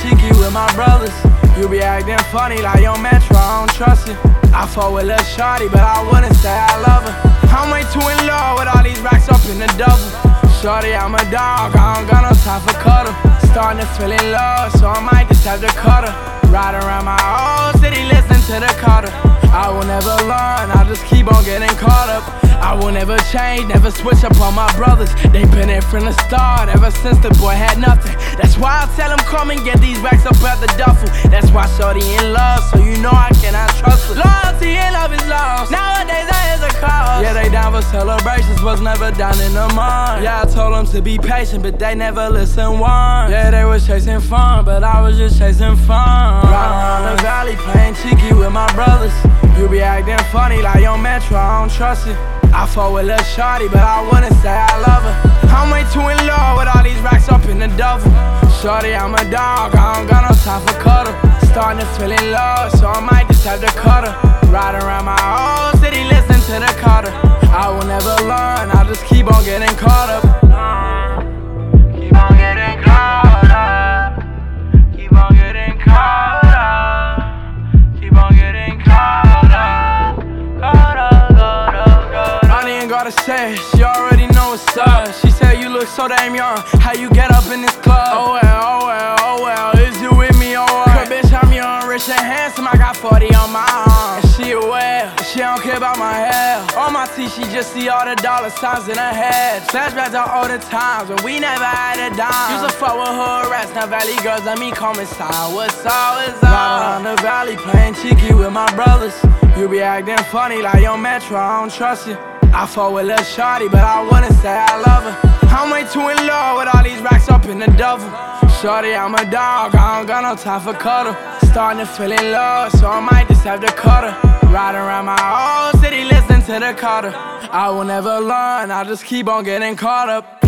cheeky with my brothers. You be acting funny like your metro, I don't trust you. I fought with Lil Shorty, but I wouldn't say I love her. I'm way too in love with all these racks up in the double. Shorty, I'm a dog, I don't got no time for cuddle. Starting to feel in love, so I might just have to cut her. Ride around my old city, listen to the Carter. I will never learn, I'll just keep on getting caught up. I will never change, never switch up on my brothers. They been there from the start, ever since the boy had nothing. That's why I tell them come and get these racks up out the duffel. That's why Shorty in love, so you know I cannot trust her. Loyalty and love is lost. Nowadays that is a cause. Yeah, they down for celebrations, was never down in the mind. Yeah, I told them to be patient, but they never listen once. Yeah, they was chasing fun, but I was just chasing fun. Ride around the valley, playing cheeky with my brothers. You be acting funny like your metro, I don't trust you. I fought with Lil Shorty, but I wanna say I love her. I'm way too in love with all these racks up in the double. Shorty, I'm a dog, I don't got no time for cuddle. Starting to feel in love, so I might just have to cut her. Ride around my whole city, listen to the Carter. I will never learn, I'll just keep on getting caught up. Gotta say, she already know what's up. She said you look so damn young. How you get up in this club? Oh well, oh well, oh well. Is you with me or what? Cause bitch, I'm young, rich and handsome. I got 40 on my arm. And she aware, she don't care about my hair. On my teeth, she just see all the dollar signs in her head. Flashbacks on all the times when we never had a dime. Used to fuck with her rats, now valley girls let me come inside. What's all is all? Ride around the valley playing cheeky with my brothers. You be acting funny like your metro, I don't trust you. I fought with Lil Shorty, but I wanna say I love her. I'm way too in love with all these racks up in the double. Shorty, I'm a dog, I don't got no time for cuddle. Starting to feel in love, so I might just have to cut her. Ride around my whole city, listen to the Carter. I will never learn, I'll just keep on getting caught up.